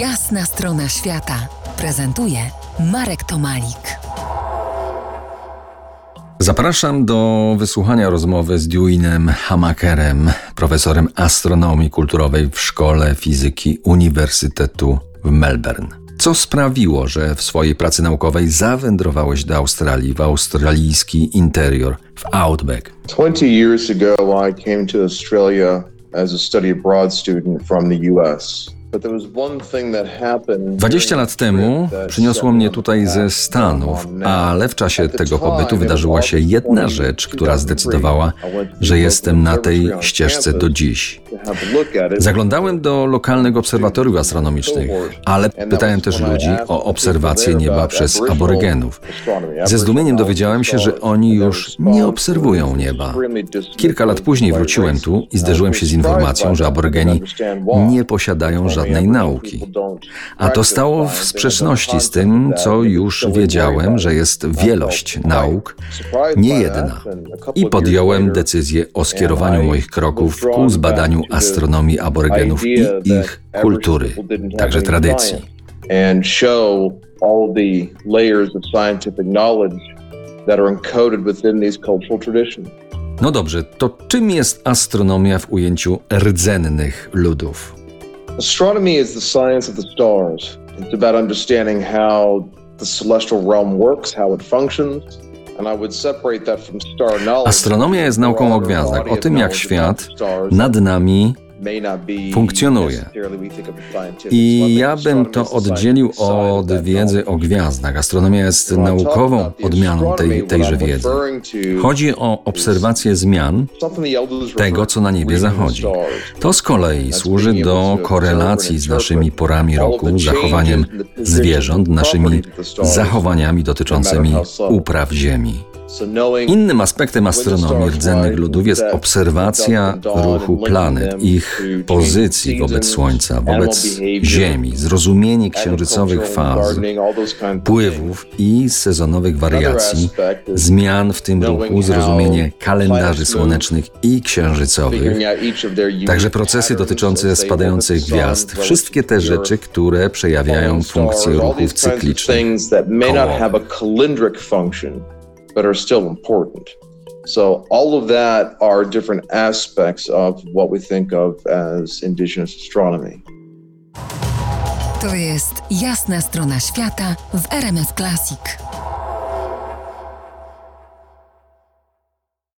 Jasna strona świata prezentuje Marek Tomalik. Zapraszam do wysłuchania rozmowy z Deweynem Hamakerem, profesorem astronomii kulturowej w Szkole Fizyki Uniwersytetu w Melbourne. Co sprawiło, że w swojej pracy naukowej zawędrowałeś do Australii, w australijski interior, w Outback? 20 years ago, I came to Australia as a study abroad student from the US. 20 lat temu przyniosło mnie tutaj ze Stanów, ale w czasie tego pobytu wydarzyła się jedna rzecz, która zdecydowała, że jestem na tej ścieżce do dziś. Zaglądałem do lokalnych obserwatoriów astronomicznych, ale pytałem też ludzi o obserwację nieba przez aborygenów. Ze zdumieniem dowiedziałem się, że oni już nie obserwują nieba. Kilka lat później wróciłem tu i zderzyłem się z informacją, że aborygeni nie posiadają żadnej nauki. A to stało w sprzeczności z tym, co już wiedziałem, że jest wielość nauk, nie jedna. I podjąłem decyzję o skierowaniu moich kroków ku zbadaniu astronomii aborygenów i ich kultury, także tradycji. No dobrze, to czym jest astronomia w ujęciu rdzennych ludów? Astronomy is the science of the stars. It's about understanding how the celestial realm works, how it functions. Astronomia jest nauką o gwiazdach, o tym jak świat nad nami funkcjonuje. I ja bym to oddzielił od wiedzy o gwiazdach. Astronomia jest naukową odmianą tej, tejże wiedzy. Chodzi o obserwację zmian tego, co na niebie zachodzi. To z kolei służy do korelacji z naszymi porami roku, zachowaniem zwierząt, naszymi zachowaniami dotyczącymi upraw Ziemi. Innym aspektem astronomii rdzennych ludów jest obserwacja ruchu planet, ich pozycji wobec Słońca, wobec Ziemi, zrozumienie księżycowych faz, pływów i sezonowych wariacji, zmian w tym ruchu, zrozumienie kalendarzy słonecznych i księżycowych, także procesy dotyczące spadających gwiazd, wszystkie te rzeczy, które przejawiają funkcję ruchów cyklicznych. But are still important. So, all of that are different aspects of what we think of as indigenous astronomy. To jest jasna strona świata w RMS Classic.